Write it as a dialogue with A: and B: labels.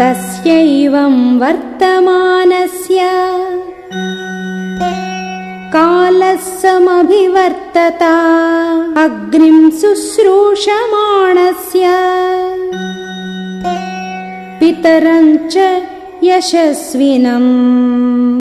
A: तस्यैवं वर्तमानस्य। कालः समभिवर्तता। अग्निं शुश्रूषमाणस्य। पितरं च यशस्विनम्।